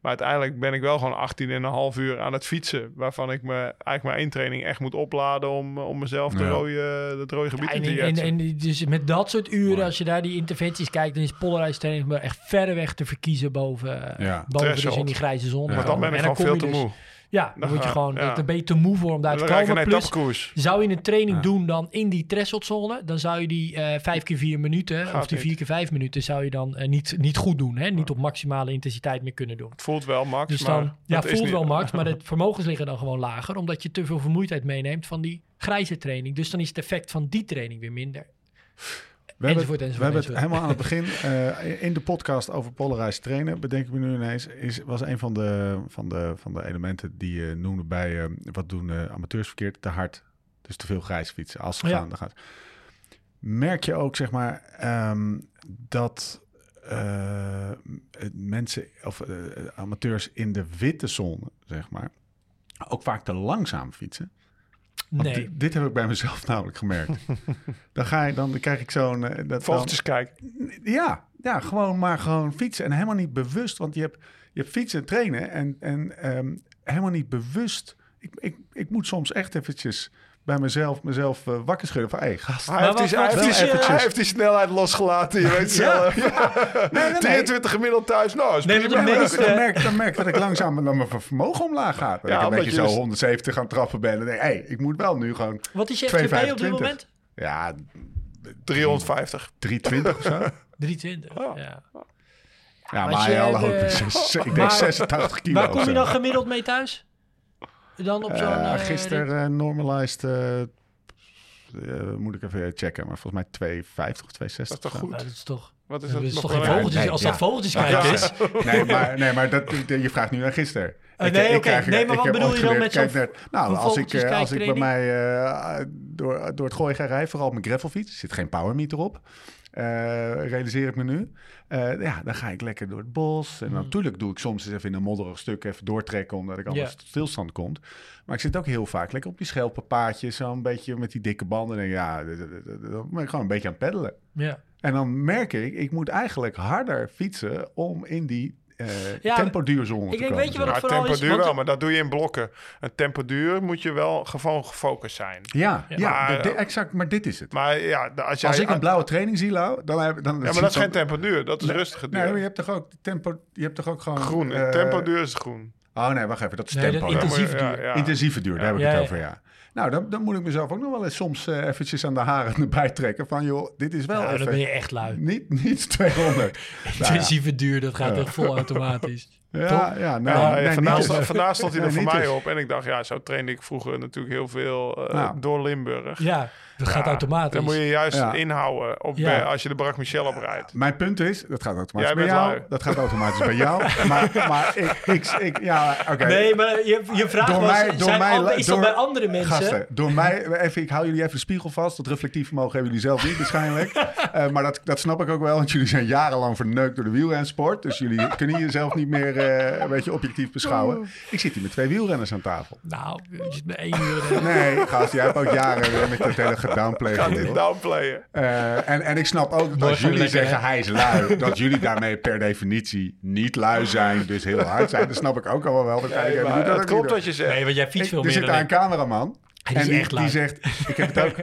maar uiteindelijk ben ik wel gewoon 18 en een half uur aan het fietsen. Waarvan ik me eigenlijk maar één training echt moet opladen om, om mezelf de
Ja.
rode, het rode gebied
Ja,
in
en,
te
en,
jetsen.
en dus met dat soort uren,
Mooi.
als je daar die interventies kijkt, dan is polarized echt verreweg te verkiezen boven,
Ja.
boven dus in die grijze zone.
Ja.
maar dan ben ik
En
gewoon veel te
dus-
moe.
Ja, dan, word je gewoon,
ja.
dan ben je te moe voor om daar te komen. Plus, zou je een training
Ja.
doen dan in die thresholdzone, dan zou je die eh vijf keer vier minuten,
Gaat
of die
niet.
vier keer vijf minuten, zou je dan eh, niet, niet goed doen. Hè? Niet op maximale intensiteit meer kunnen doen.
Het voelt wel, Max,
Dus
maar
dan, ja, voelt
niet-
wel max, maar de vermogens liggen dan gewoon lager, omdat je te veel vermoeidheid meeneemt van die grijze training. Dus dan is het effect van die training weer minder.
We hebben,
Enzovoort,
het, we
enzovoort,
hebben het helemaal aan het begin eh, in de podcast over polarized trainen, bedenk ik me nu ineens, is, was een van de, van, de, van de elementen die je noemde bij eh, wat doen eh, amateurs verkeerd, te hard. Dus te veel grijs fietsen. Als ze
Ja.
gaan, dan gaat. Merk je ook, zeg maar, ehm, dat mensen of amateurs in de witte zone, zeg maar, ook vaak te langzaam fietsen? Want
Nee.
di- dit heb ik bij mezelf namelijk gemerkt. dan, ga je, dan krijg ik zo'n... eh, dan-
Vogeltjes kijken.
ja, ja, gewoon maar gewoon fietsen. En helemaal niet bewust, want je hebt, je hebt fietsen en trainen en, en ehm, helemaal niet bewust. Ik, ik, ik moet soms echt eventjes bij mezelf, mezelf eh, wakker schudden van, hé, hey, gast.
Hij
Maar
heeft, die, hij,
wat
heeft die,
is je-
hij heeft die snelheid losgelaten, je weet
Ja.
zelf. Ja. 23 gemiddeld thuis, nou, is
Nee,
prima.
meeste-
dan, merk, dan merk ik dat ik langzaam dan mijn vermogen omlaag gaat. Dat
Ja,
ik een beetje
je
zo
dus-
170 gaan trappen ben. En denk, hé, hey, ik moet wel nu gewoon...
Wat is je
2,25.
FTP op dit moment?
Ja,
350.
320 of zo.
320.
Oh.
Ja.
Ja,
maar je,
alle hoop ik, denk
maar-
86 kilo.
Waar kom je dan gemiddeld mee thuis? Dan op zo'n...
Eh,
eh,
gisteren eh, normalized, eh, eh, moet ik even checken, maar volgens mij 250 of 260.
Dat is toch goed?
Nou, dat is toch...
Wat is
Dat is
nog
toch geen
een-
vogeltjes,
nee,
als
ja.
dat vogeltjes
Ja.
kijken is.
Nee, maar, nee, maar dat, je vraagt nu naar gisteren.
Eh,
Ik-
nee, oké. Nee, maar
ik
wat bedoel je dan met zo'n
naar- Nou, als ik, eh, als ik bij mij eh, door, door het gooien ga rijden, vooral op mijn gravelfiets, er zit geen power meter op, eh, realiseer ik me nu. Eh, ja, dan ga ik lekker door het bos. En
Hmm.
natuurlijk doe ik soms eens even in een modderig stuk even doortrekken, omdat ik anders tot stilstand komt. Maar ik zit ook heel vaak lekker op die schelpenpaadjes, zo een beetje met die dikke banden. En ja, dan ben ik gewoon een beetje aan het peddelen.
Ja.
En dan merk ik, ik moet eigenlijk harder fietsen om in die eh
Ja,
tempoduurzone te
ik denk,
komen.
weet je wat het vooral
tempo
is?
wel, maar dat doe je in blokken. Een tempo duur moet je wel gewoon gefocust zijn.
Ja, ja,
Maar,
de- de-
eh,
exact, maar dit is het.
Maar ja, als jij...
Als ik een blauwe training zie, Lau, dan heb dan
ja, maar dat is geen tempo duur. Dat is rustige duur.
Nee, maar je hebt toch ook tempo, je hebt toch ook gewoon
groen.
eh,
tempo duur is groen.
Oh nee, wacht even, dat is
Nee,
tempo.
dat
Ja,
intensief
Ja,
duur.
ja.
Intensieve duur, daar heb ik
Ja,
het
ja.
over, ja. Nou, dan, dan moet ik mezelf ook nog wel eens soms eh, eventjes aan de haren erbij trekken van, joh, dit is wel
Nou,
even
dan ben je echt lui.
niet, niet 200.
Intensieve duur, dat gaat
Ja.
echt vol automatisch.
Ja,
Toch?
ja, nee,
Ja,
nee,
vandaag, sta-
dus.
vandaag stond hij er
Nee,
voor mij
dus.
op. En ik dacht, ja, zo trainde ik vroeger natuurlijk heel veel eh,
Ja.
door Limburg.
Ja, dat gaat automatisch.
Dan moet je juist
Ja.
inhouden op,
Ja.
als je de Brak Michel oprijdt.
Mijn punt is, dat gaat automatisch
Jij
bij
bent
jou.
lui.
Dat gaat automatisch bij jou. Maar, maar ik, ik, ik ja, oké.
Nee, maar je, je vraag
Door
was,
mij- door
zijn
mij-
is dat
door-
bij andere mensen?
Gasten, door mij, even, ik hou jullie even de spiegel vast. Dat reflectief vermogen hebben jullie zelf niet waarschijnlijk. Eh, maar dat, dat snap ik ook wel, want jullie zijn jarenlang verneukt door de wielrensport. Dus jullie kunnen jezelf niet meer eh, een beetje objectief beschouwen. Ik zit hier met twee wielrenners aan tafel.
Nou, je zit met één eh,
Nee, gast, jij hebt ook jaren met dat hele gedownplay
Gaat
gedeel.
dit downplayen?
Eh, en, en ik snap ook dat jullie
lekker,
zeggen
hè?
hij is lui, dat jullie daarmee per definitie niet lui zijn, dus heel hard zijn. Dat snap ik ook al wel. Dat
Nee, maar
dat
klopt wat je zegt.
Nee, want jij fietst veel
er
meer
zit
dan
daar een cameraman
Hij
en
is
die,
echt
die
lui.
zegt, ik heb het ook.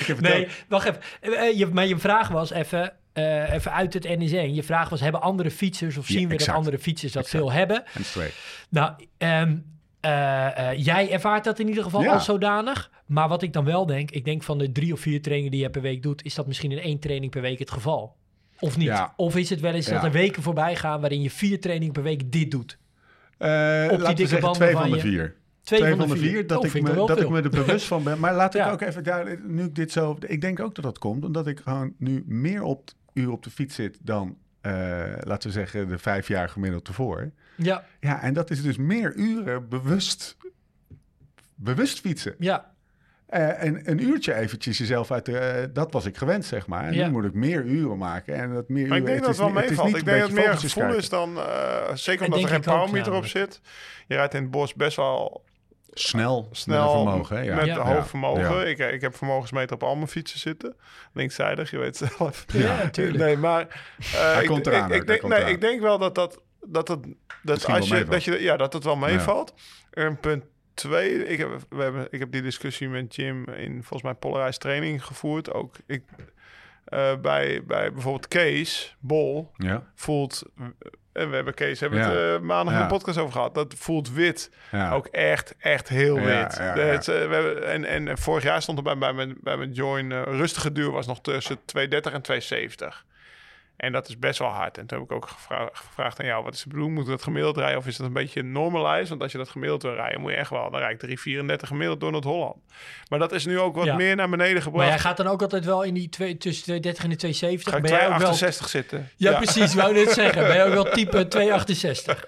Ik heb het
Nee,
ook.
wacht even. Eh, eh, je, maar je vraag was even, eh, even uit het NS1. Je vraag was, hebben andere fietsers of
Ja,
zien we
exact.
dat andere fietsers dat
Exact.
veel hebben?
En straight.
Nou, eh, eh, jij ervaart dat in ieder geval
Ja.
als zodanig. Maar wat ik dan wel denk, ik denk van de drie of vier trainingen die je per week doet, is dat misschien in één training per week het geval. Of niet?
Ja.
Of is het wel eens dat er weken voorbij gaan waarin je vier trainingen per week dit doet? Dikke
we zeggen
banden
twee
van
de
je-
vier.
Twee,
Twee van de vier, dat,
Oh,
ik, me,
er
dat ik me er bewust van ben. Maar laat ik
Ja.
ook even duidelijk, nu ik dit zo... Ik denk ook dat dat komt, omdat ik gewoon nu meer op uur op de fiets zit dan, eh, laten we zeggen, de vijf jaar gemiddeld tevoren.
Ja,
Ja, en dat is dus meer uren bewust, bewust fietsen.
ja.
Eh, en een uurtje eventjes jezelf uit de... eh, dat was ik gewend, zeg maar. En
Ja.
nu moet ik meer uren maken. En dat meer
Maar ik
uren,
denk dat
is
het wel meevalt.
niet
Ik denk dat het meer gevoel
kijken.
is dan... eh, zeker
Dat
omdat er geen
ik
powermeter op zit. Je rijdt in het bos best wel
Snel,
snel
vermogen. Hè? Ja.
met
Ja.
hoog vermogen.
Ja.
Ik, ik heb vermogensmeter op al mijn fietsen zitten. Linkzijdig, je weet zelf.
Ja, natuurlijk.
Nee, maar... eh, ik,
komt eraan
ik, ik,
hij
denk,
komt
nee,
eraan.
ik denk wel dat dat... dat, het, dat, als
wel
je,
meevalt.
dat je, ja, dat het wel meevalt. En punt twee, ik heb, we hebben, ik heb die discussie met Jim in volgens mij Polarized Training gevoerd. Ook ik, eh, bij, bij bijvoorbeeld Kees Bol
Ja,
voelt... En we hebben Kees hebben
Ja.
het eh, maandag
Ja.
een podcast over gehad. Dat voelt wit
ja.
ook echt, echt heel wit. het, eh, we hebben, en, en vorig jaar stond er bij, bij, mijn, bij mijn join eh, rustige duur was nog tussen 230 en 270. En dat is best wel hard. En toen heb ik ook gevra- gevraagd aan jou, wat is de bedoeling? Moet ik dat gemiddeld rijden of is het een beetje normalized? Want als je dat gemiddeld wil rijden, moet je echt wel, dan rijd ik 334 gemiddeld door Noord-Holland. Maar dat is nu ook wat
Ja.
meer naar beneden
Maar
gebracht.
jij gaat dan ook altijd wel in die twee, tussen 230 en de 270.
Ga ik
ben jij ook wel
268 zitten?
Ja, precies. Wou net zeggen. Ben je ook wel type 268.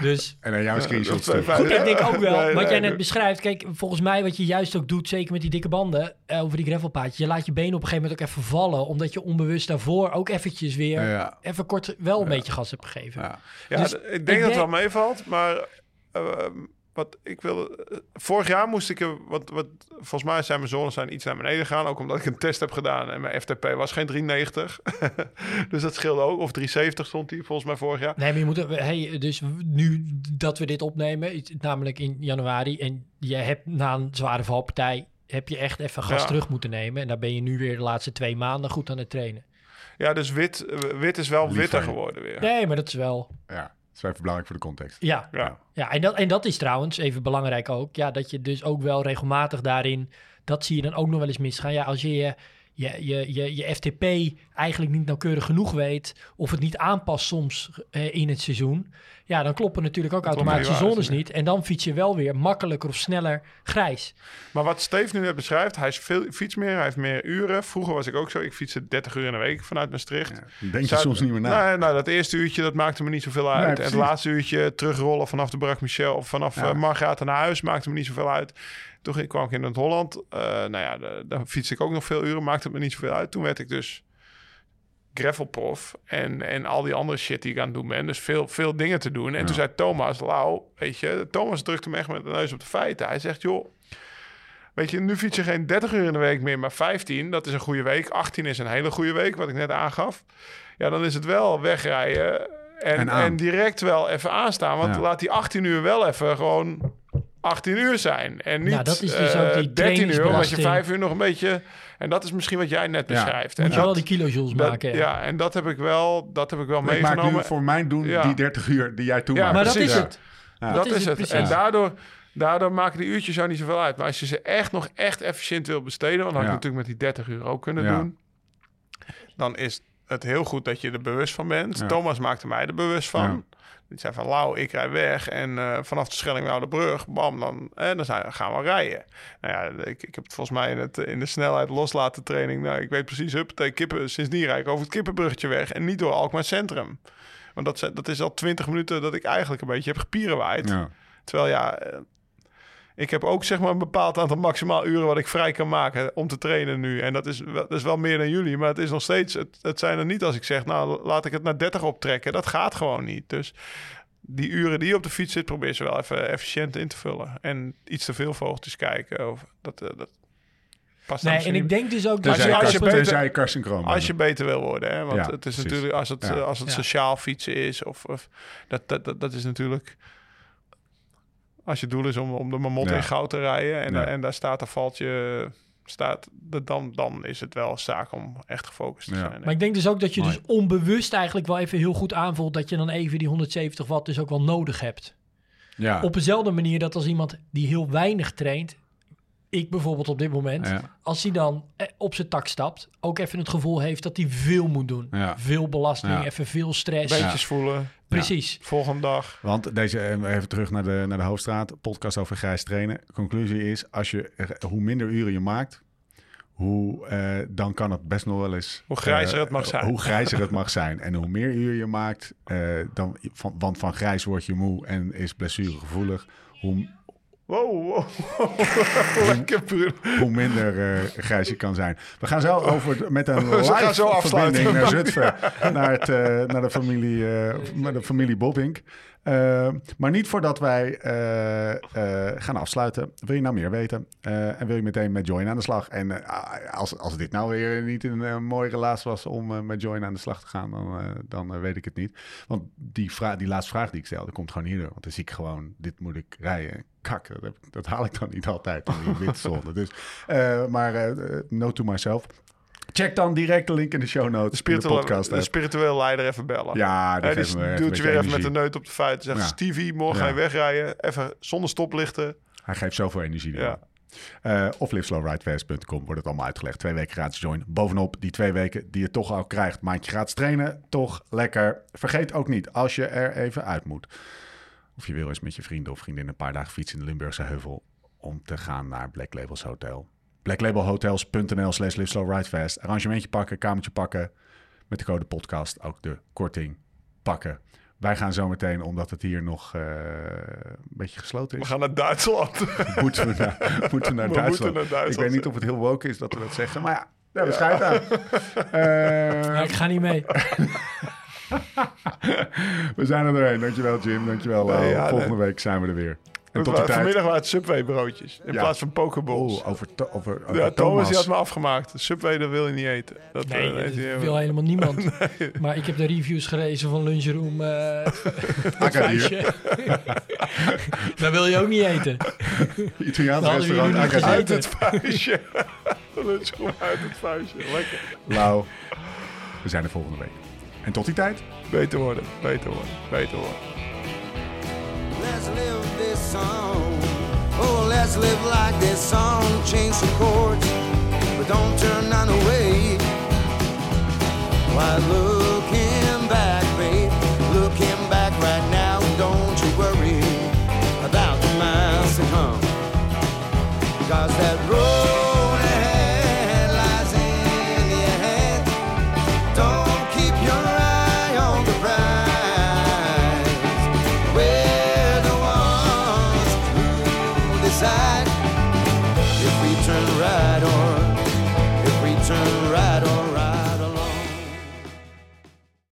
Dus
En aan jouw screenshot
dat- dat-
goed, ik denk ook wel,
Nee,
wat jij
nee,
net
nee.
beschrijft. Kijk, volgens mij wat je juist ook doet, zeker met die dikke banden, eh, over die gravelpaadjes. Je laat je benen op een gegeven moment ook even vallen, omdat je onbewust daarvoor ook eventjes weer
Ja.
even kort wel een beetje gas hebt gegeven.
Ja.
Ja,
Dus
ik denk
ik
dat het
denk-
wel meevalt, maar eh, wat ik wil. eh, vorig jaar moest ik er, wat, wat volgens mij zijn mijn zones zijn iets naar beneden gegaan, ook omdat ik een test heb gedaan en mijn FTP was geen 390, dus dat scheelde ook. Of 370 stond die volgens mij vorig jaar.
Nee, maar je moet, hey, dus nu dat we dit opnemen, is het namelijk in januari, en je hebt na een zware valpartij, heb je echt even gas
Ja.
terug moeten nemen. En daar ben je nu weer de laatste twee maanden goed aan het trainen.
Ja, dus wit, eh, wit is wel witter geworden weer.
Nee, maar dat is wel,
ja, dat is wel even belangrijk voor de context.
ja,
Ja.
Ja, en dat, en dat is trouwens even belangrijk ook. Ja, dat je dus ook wel regelmatig daarin... Dat zie je dan ook nog wel eens misgaan. Ja, als je je, je, je, je, je FTP eigenlijk niet nauwkeurig genoeg weet... of het niet aanpast soms eh, in het seizoen... ja, dan kloppen natuurlijk ook
klopt
automatisch de
niet waar,
zones niet. En dan fiets je wel weer makkelijker of sneller grijs.
Maar wat Steve nu net beschrijft, hij is veel, fiets meer, hij heeft meer uren. Vroeger was ik ook zo, ik fietste 30 uur in de week vanuit Maastricht.
Ja, denk je soms niet meer na.
Nee, nou, dat eerste uurtje, dat maakte me niet zoveel uit.
Nee,
en het laatste uurtje terugrollen vanaf de Brak Michel of vanaf
Ja.
eh, Margaten naar huis maakte me niet zoveel uit. Toen kwam ik in het Holland. Eh, nou ja, de- daar fietste ik ook nog veel uren, maakte het me niet zoveel uit. Toen werd ik dus gravelprof en, en al die andere shit die ik aan het doen ben. Dus veel, veel dingen te doen. En
Ja.
toen zei Thomas, Lau, weet je, Thomas drukte me echt met de neus op de feiten. Hij zegt, joh, weet je, nu fiets je geen 30 uur in de week meer, maar 15. Dat is een goede week. 18 is een hele goede week, wat ik net aangaf. Ja, dan is het wel wegrijden en,
En
direct wel even aanstaan. Want
Ja.
laat die 18 uur wel even gewoon 18 uur zijn. En niet
Ja, dat is dus
eh,
ook die
13 uur, omdat je
trainingsbelasting.
5 uur nog een beetje... En dat is misschien wat jij net
Ja.
beschrijft.
Moet
en
je wel die kilojoules
dat-
maken.
ja, en dat heb ik wel, dat heb ik wel
ik maak
meegenomen.
nu voor mijn doen
Ja.
die 30 uur die jij toen
Ja,
maakte.
maar dat is het.
Ja.
dat
is
is
het precies.
En daardoor, daardoor maken die uurtjes jou niet zoveel uit. Maar als je ze echt nog echt efficiënt wil besteden... want dat had ik natuurlijk met die 30 uur ook kunnen
Ja.
doen... dan is het heel goed dat je er bewust van bent.
Ja.
Thomas maakte mij er bewust van. Die zei van, Lau, ik rij weg. En eh, vanaf de Schellingwoudebrug, bam, dan, en dan zijn, gaan we rijden. Nou ja, ik, ik heb het volgens mij in, het, in de snelheid loslaten training. Nou, ik weet precies, hup, kippen, sindsdien rijd ik over het kippenbruggetje weg. En niet door Alkmaar Centrum. Want dat, dat is al 20 minuten dat ik eigenlijk een beetje heb gepierenwaaid.
Ja.
Terwijl ja, ik heb ook zeg maar een bepaald aantal maximaal uren wat ik vrij kan maken om te trainen nu. En dat is, wel- dat is wel meer dan jullie, maar het is nog steeds, het, het zijn er niet als ik zeg, nou laat ik het naar 30 optrekken. Dat gaat gewoon niet. Dus die uren die je op de fiets zit, probeer ze wel even efficiënt in te vullen. En iets te veel vogeltjes kijken. Of dat, eh, dat past dan
Nee, en ik denk dus ook dat
Als je- als je beter-
Kroon
Als je beter wil worden, hè? want
Ja,
het is
precies.
natuurlijk als het,
Ja.
eh, als het sociaal fietsen is, of, of dat, dat, dat, dat is natuurlijk. Als je doel is om, om de Mamot
Ja.
in goud te rijden en,
Ja.
en daar staat een valtje, staat, dan, dan is het wel zaak om echt gefocust te
Ja.
zijn.
Maar ik denk dus ook dat je
Mooi.
dus onbewust eigenlijk wel even heel goed aanvoelt dat je dan even die 170 watt dus ook wel nodig hebt.
Ja.
Op dezelfde manier dat als iemand die heel weinig traint, ik bijvoorbeeld op dit moment,
Ja.
als hij dan eh, op zijn tak stapt, ook even het gevoel heeft dat hij veel moet doen.
Ja.
Veel belasting,
Ja.
even veel stress.
Beetjes voelen,
Precies.
volgende dag.
Want deze, eh, even terug naar de, naar de hoofdstraat, podcast over grijs trainen. Conclusie is, als je, eh, hoe minder uren je maakt, hoe, eh, dan kan het best nog wel eens...
Hoe grijzer het mag zijn.
Hoe grijzer het mag zijn. En hoe meer uren je maakt, eh, dan, van, want van grijs word je moe en is blessuregevoelig. Hoe,
Wow, wow. lekker puur.
hoe minder eh, grijs je kan zijn. We gaan zo over met een
gaan
live
zo afsluiten.
verbinding naar Zutphen, naar, het, eh, naar de familie, eh, naar de familie Bobbink. Eh, maar niet voordat wij eh, eh, gaan afsluiten. Wil je nou meer weten? En wil je meteen met Join aan de slag? En als, als dit nou weer niet een mooie relatie was om met Join aan de slag te gaan, dan, dan weet ik het niet. Want die, vraag, die laatste vraag die ik stelde, komt gewoon hierdoor. Want dan zie ik gewoon, dit moet ik rijden. Kak, dat, haal ik dan niet altijd in die. Dus, maar eh note to myself. Check dan direct de link in de show notes de
spirituele,
podcast.
de
app.
spirituele leider even bellen.
Ja, die
die doet je weer even met de neut op de feiten. Zegt
Ja.
Stevie, morgen ga je wegrijden. Even zonder stoplichten.
Hij geeft zoveel energie.
Ja.
Eh, of liveslowridefast.com wordt het allemaal uitgelegd. Twee weken gratis join. Bovenop die twee weken die je toch al krijgt. Maandje gratis trainen. Toch lekker. Vergeet ook niet als je er even uit moet. Of je wil eens met je vrienden of vriendinnen een paar dagen fietsen in de Limburgse heuvel. Om te gaan naar Black Labels Hotel. blacklabelhotels.nl slash liveslowridefast. Arrangementje pakken, kamertje pakken. Met de code podcast ook de korting pakken. Wij gaan zo meteen, omdat het hier nog eh, een beetje gesloten
We
is,
gaan naar Duitsland.
moeten we naar, moeten we naar
We
Duitsland.
moeten naar Duitsland,
Ik weet niet
ja.
of het heel woke is dat we dat zeggen, maar ja, we hebben schijt aan. Eh,
Ja, ik ga niet mee.
we zijn er doorheen. Dankjewel Jim, dankjewel.
Nee, ja,
Volgende week zijn we er weer. En tot die tijd.
Vanmiddag waren het Subway broodjes. In
Ja.
plaats van pokeballs.
Oh, over, to- over, over
ja, Thomas
Thomas.
die had me afgemaakt. Subway, dat wil je niet eten. Dat,
Nee,
eh,
dat wil helemaal niemand. Maar ik heb de reviews gelezen van Lunchroom. eh vuistje. dat wil je ook niet eten.
Italiaans restaurant. Agadir.
Uit het vuistje. Gewoon uit het vuistje. Lekker.
Lau, we zijn er volgende week. En tot die tijd.
Beter worden, beter worden, beter worden.
let's live this song. Oh, let's live like this song. Change some chords, but don't turn on the way. Why, look.